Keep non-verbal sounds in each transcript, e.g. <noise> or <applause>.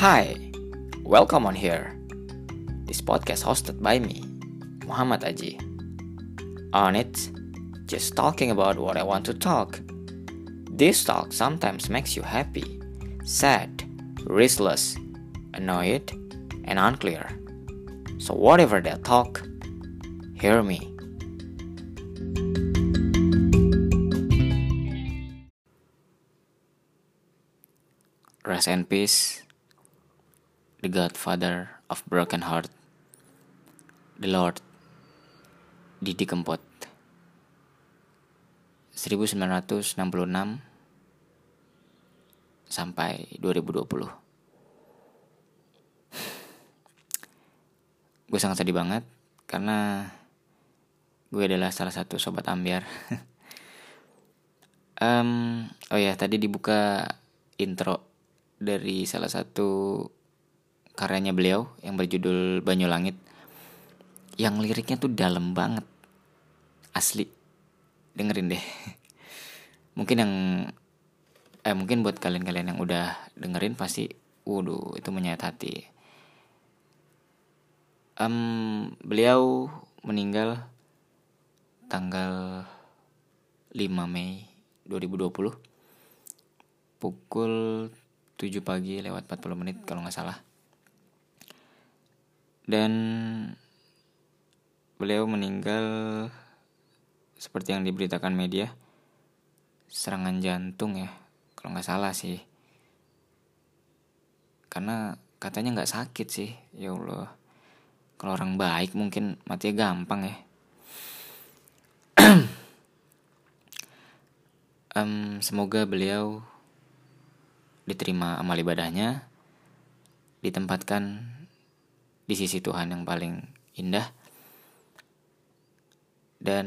Hi, welcome on here. This podcast hosted by me, Muhammad Aji. On it, just talking about what I want to talk. This talk sometimes makes you happy, sad, restless, annoyed, and unclear. So, whatever that talk, hear me. Rest in peace, the godfather of broken heart, the Lord Didi Kempot. 1966 sampai 2020. gue sangat sedih banget karena gue adalah salah satu sobat ambiar. <laughs> um, oh ya tadi dibuka intro dari salah satu karyanya beliau yang berjudul Banyu Langit yang liriknya tuh dalam banget. Asli. Dengerin deh. <laughs> Mungkin yang eh mungkin buat kalian-kalian yang udah dengerin pasti waduh itu menyayat hati. Um, beliau meninggal tanggal 5 Mei 2020 pukul 7 pagi lewat 40 menit kalau nggak salah dan beliau meninggal seperti yang diberitakan media serangan jantung ya kalau nggak salah sih. Karena katanya nggak sakit sih ya Allah. Kalau orang baik mungkin mati gampang ya. <clears throat> Um, semoga beliau diterima amal ibadahnya ditempatkan di sisi Tuhan yang paling indah. Dan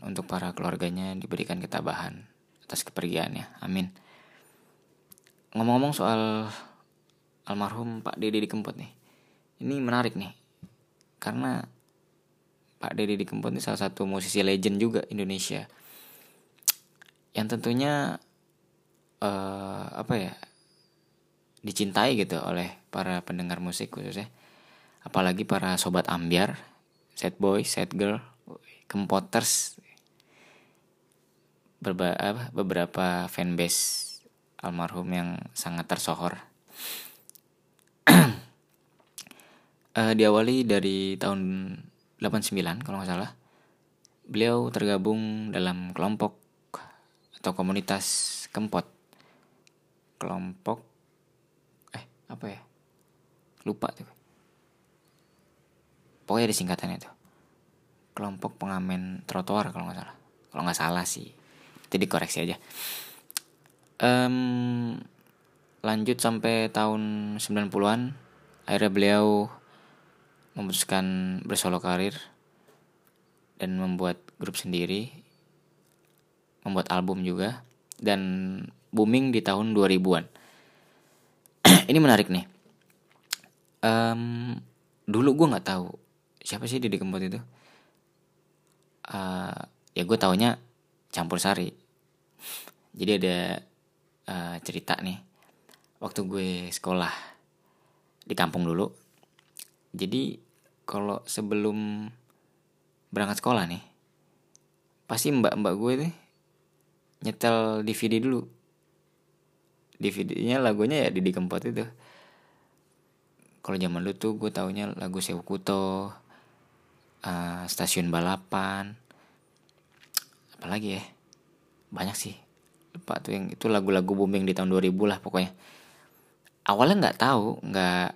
untuk para keluarganya diberikan ketabahan atas kepergiannya. Amin. Ngomong-ngomong soal almarhum Pak Dede di Kempot nih. Ini menarik nih. Karena Pak Deddy Dikempot ini salah satu musisi legend juga Indonesia. Yang tentunya uh, apa ya dicintai gitu oleh para pendengar musik khususnya apalagi para sobat ambiar sad boy sad girl kempoters Berba, apa, beberapa fanbase almarhum yang sangat tersohor uh, <clears throat> diawali dari tahun 89 kalau nggak salah. Beliau tergabung dalam kelompok atau komunitas Kempot. Kelompok eh apa ya? Lupa tuh. Pokoknya ada singkatannya tuh. Kelompok pengamen trotoar kalau nggak salah. Kalau nggak salah sih. Itu dikoreksi aja. Um, lanjut sampai tahun 90-an akhirnya beliau memutuskan bersolo karir dan membuat grup sendiri, membuat album juga dan booming di tahun 2000-an. <clears throat> Ini menarik nih. Um, dulu gue nggak tahu siapa sih Didi Kempot itu. Uh, ya gue taunya campur sari. Jadi ada uh, cerita nih. Waktu gue sekolah di kampung dulu. Jadi kalau sebelum berangkat sekolah nih pasti mbak-mbak gue tuh nyetel DVD dulu DVD-nya lagunya ya Didi Kempot itu kalau zaman dulu tuh gue taunya lagu Sewu Kuto uh, Stasiun Balapan. Apalagi ya? Banyak sih. Lupa tuh yang itu lagu-lagu booming di tahun 2000 lah pokoknya. Awalnya nggak tahu nggak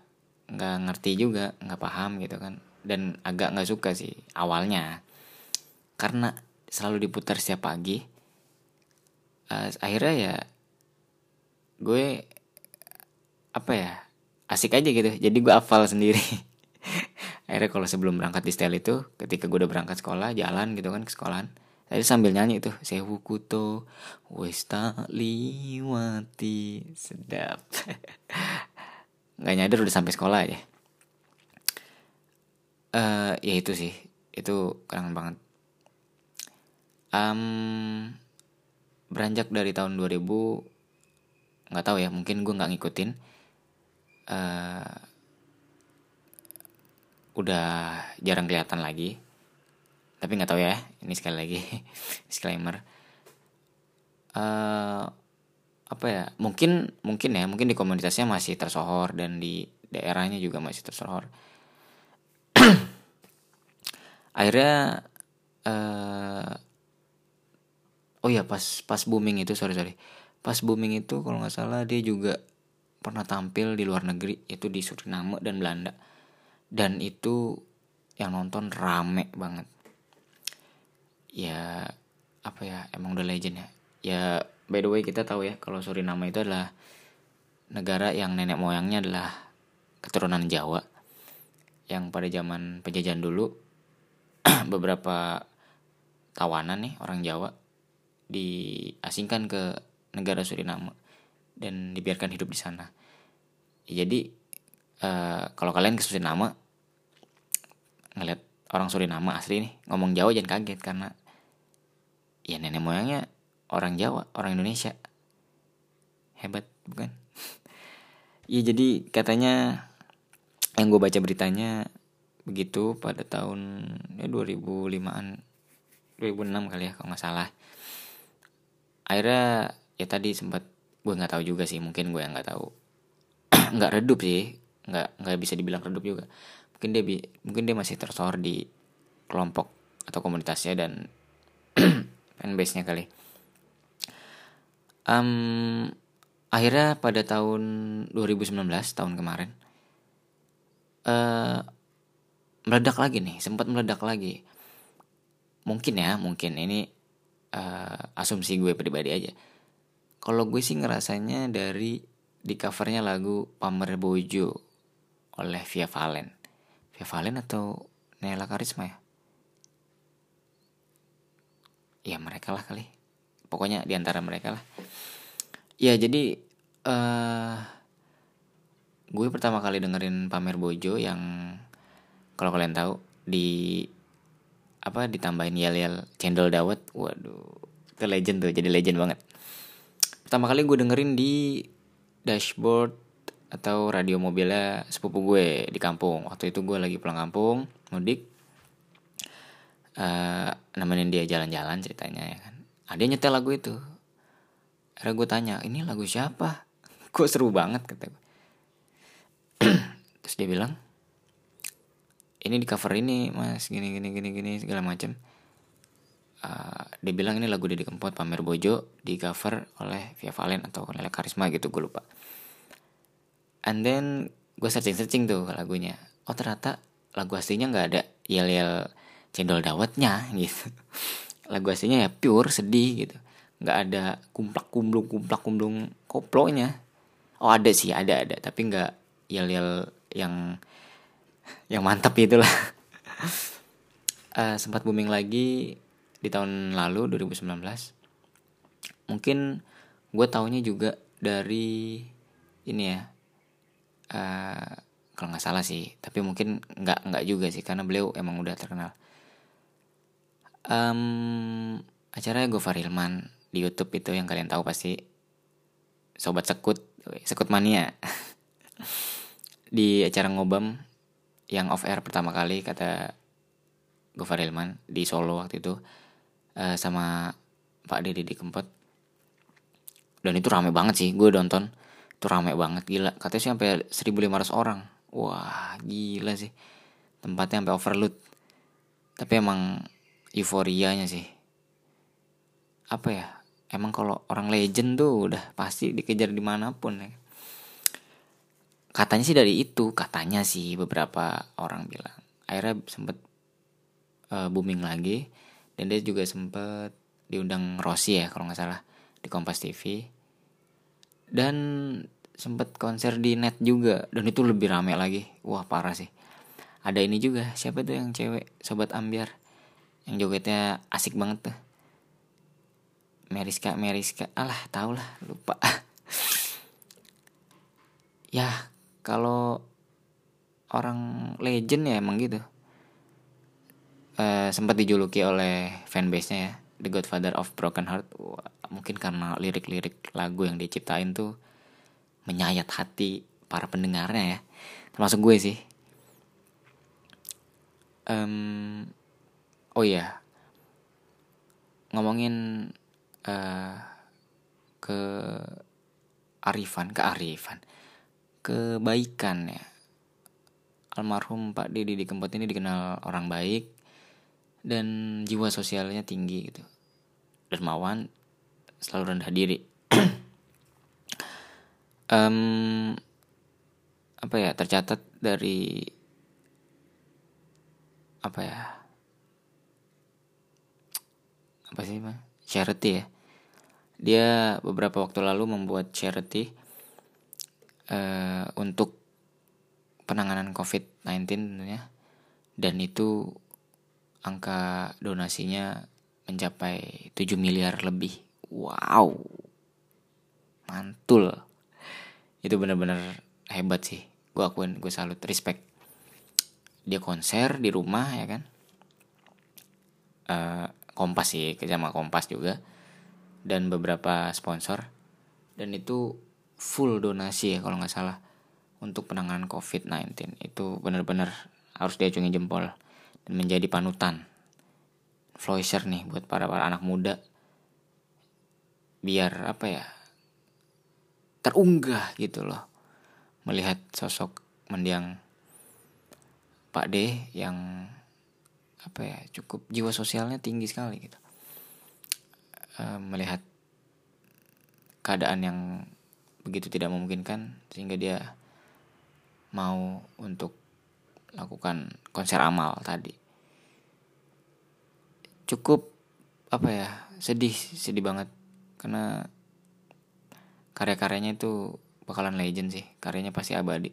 nggak ngerti juga nggak paham gitu kan. Dan agak nggak suka sih awalnya. Karena selalu diputar setiap pagi. Uh, akhirnya ya gue apa ya asik aja gitu. Jadi gue hafal sendiri <laughs> akhirnya kalau sebelum berangkat di setel itu ketika gue udah berangkat sekolah jalan gitu kan ke sekolahan saya sambil nyanyi tuh sewu kuto wis liwati. Sedap. <laughs> Nggak nyadar udah sampai sekolah ya uh, ya itu sih itu keren banget. Um, beranjak dari tahun 2000 nggak tahu ya mungkin gue nggak ngikutin uh, udah jarang kelihatan lagi. Tapi nggak tahu ya ini sekali lagi <laughs> disclaimer. Uh, apa ya mungkin mungkin ya mungkin di komunitasnya masih tersohor dan di daerahnya juga masih tersohor. <clears throat> Akhirnya uh, oh ya pas pas booming itu sorry sorry. Pas booming itu kalau nggak salah dia juga pernah tampil di luar negeri itu di Suriname dan Belanda dan itu yang nonton rame banget. Ya apa ya emang udah legend ya. Ya by the way kita tahu ya kalau Suriname itu adalah negara yang nenek moyangnya adalah keturunan Jawa. Yang pada zaman penjajahan dulu <clears throat> beberapa tawanan nih orang Jawa diasingkan ke negara Suriname dan dibiarkan hidup di sana. Jadi uh, kalau kalian ke Suriname ngeliat orang Suriname asli nih ngomong Jawa jangan kaget karena ya nenek moyangnya orang Jawa, orang Indonesia. Hebat, bukan? Iya <laughs> jadi katanya yang gue baca beritanya begitu pada tahun ya 2005-an 2006 kali ya kalau nggak salah akhirnya ya tadi sempat gue nggak tahu juga sih mungkin gue yang nggak tahu <clears throat> nggak redup sih nggak nggak bisa dibilang redup juga. Mungkin dia mungkin dia masih tersohor di kelompok atau komunitasnya dan <clears throat> fanbase nya kali. Um, akhirnya pada tahun 2019 tahun kemarin uh, meledak lagi nih sempat meledak lagi. Mungkin ya mungkin ini uh, asumsi gue pribadi aja. Kalau gue sih ngerasanya dari di covernya lagu Pamer Bojo oleh Via Valen. Via Valen atau Nela Karisma ya? Ya mereka lah kali. Pokoknya di antara mereka lah. Ya jadi uh, gue pertama kali dengerin pamer bojo yang kalau kalian tahu di apa ditambahin yel yel cendol dawet. Waduh itu legend tuh jadi legend banget. Pertama kali gue dengerin di dashboard atau radio mobilnya sepupu gue di kampung. Waktu itu gue lagi pulang kampung mudik. Uh, nemenin dia jalan-jalan ceritanya ya kan. Ada yang nyetel lagu itu. Akhirnya gue tanya ini lagu siapa? <laughs> Kok seru banget kata gue. <clears throat> Terus dia bilang ini di cover ini mas. Gini gini gini gini segala macam uh, dia bilang ini lagu Deddy Kempot Pamer Bojo di cover oleh Via Valen atau Lele Karisma gitu gue lupa and then gue searching searching tuh lagunya. Oh ternyata lagu aslinya nggak ada yel yel cendol dawetnya <laughs> gitu. Lagu aslinya ya pure sedih gitu. Nggak ada kumplak kumblung kumplak kumblung koplonya. Oh ada sih ada ada. Tapi nggak yel yel yang yang mantap itulah. Uh, <laughs> sempat booming lagi di tahun lalu 2019 mungkin gue taunya juga dari ini ya uh, kalau nggak salah sih tapi mungkin nggak nggak juga sih karena beliau emang udah terkenal. Um, acaranya Gofar Hilman di YouTube itu yang kalian tahu pasti. Sobat sekut sekut mania. <laughs> Di acara ngobam yang off air pertama kali kata Gofar Hilman di Solo waktu itu uh, sama Pak Deddy di Kempot. Dan itu rame banget sih gue nonton itu rame banget gila. Katanya sih sampai 1500 orang. Wah gila sih. Tempatnya sampai overload. Tapi emang euforianya sih. Apa ya? Emang kalau orang legend tuh udah pasti dikejar di mana pun ya. Katanya sih dari itu katanya sih beberapa orang bilang. Akhirnya sempet uh, booming lagi. Dan dia juga sempet diundang Rossi ya kalau nggak salah di Kompas TV dan sempet konser di net juga. Dan itu lebih rame lagi. Wah parah sih. Ada ini juga. Siapa tuh yang cewek? Sobat ambiar. Yang jogetnya asik banget tuh. Meriska Meriska. Alah tau lah. Lupa. <laughs> Ya kalau orang legend ya emang gitu. Uh, sempat dijuluki oleh fanbase nya ya. The Godfather of Broken Heart. Wah, mungkin karena lirik-lirik lagu yang diciptain tuh menyayat hati para pendengarnya ya. Termasuk gue sih. Um, oh iya. Ngomongin uh, ke arifan kearifan kebaikan ya. Almarhum Pak Didi di Kempot ini dikenal orang baik dan jiwa sosialnya tinggi gitu. Dermawan selalu rendah diri. <clears throat> Um, apa ya tercatat dari apa ya apa sih mah charity ya. Dia beberapa waktu lalu membuat charity uh, untuk penanganan COVID-19 tentunya. Dan itu angka donasinya mencapai 7 miliar lebih wow. Mantul. Itu benar-benar hebat sih. Gue akuin gue salut respect. Dia konser di rumah ya kan? Uh, kompas sih sama kompas juga. Dan beberapa sponsor. Dan itu full donasi ya kalau nggak salah. Untuk penanganan COVID-19 itu benar-benar harus diacungi jempol. Dan menjadi panutan. Influencer nih buat para para anak muda biar apa ya terunggah gitu loh. Melihat sosok mendiang Pak D yang apa ya cukup jiwa sosialnya tinggi sekali gitu. E, melihat keadaan yang begitu tidak memungkinkan sehingga dia mau untuk lakukan konser amal tadi. Cukup apa ya sedih sedih banget karena karya-karyanya itu bakalan legend sih. Karyanya pasti abadi.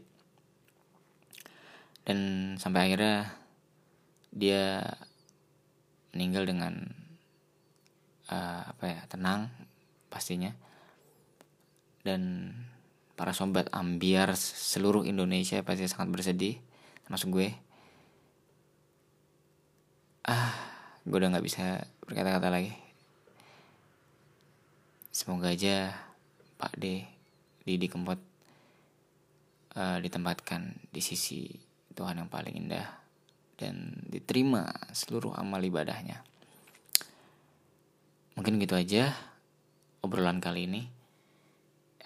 Dan sampai akhirnya dia meninggal dengan uh, apa ya tenang pastinya. Dan para sobat ambiar seluruh Indonesia pasti sangat bersedih termasuk gue. Ah gue udah nggak bisa berkata-kata lagi semoga aja Pak D di Kempot uh, ditempatkan di sisi Tuhan yang paling indah dan diterima seluruh amal ibadahnya. Mungkin gitu aja obrolan kali ini.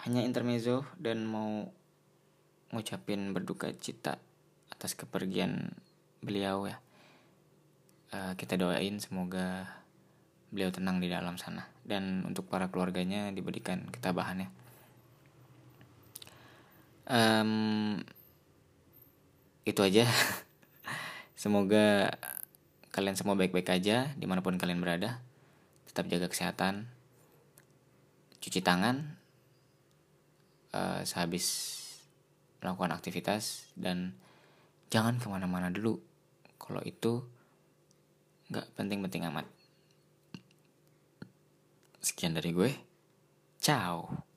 Hanya intermezzo dan mau ngucapin berduka cita atas kepergian beliau ya. Uh, kita doain semoga beliau tenang di dalam sana dan untuk para keluarganya diberikan ketabahannya. Um, itu aja. <laughs> Semoga kalian semua baik-baik aja di mana pun kalian berada. Tetap jaga kesehatan cuci tangan uh, sehabis melakukan aktivitas dan jangan ke mana-mana dulu. Kalau itu nggak penting-penting amat Sekian dari gue. Ciao.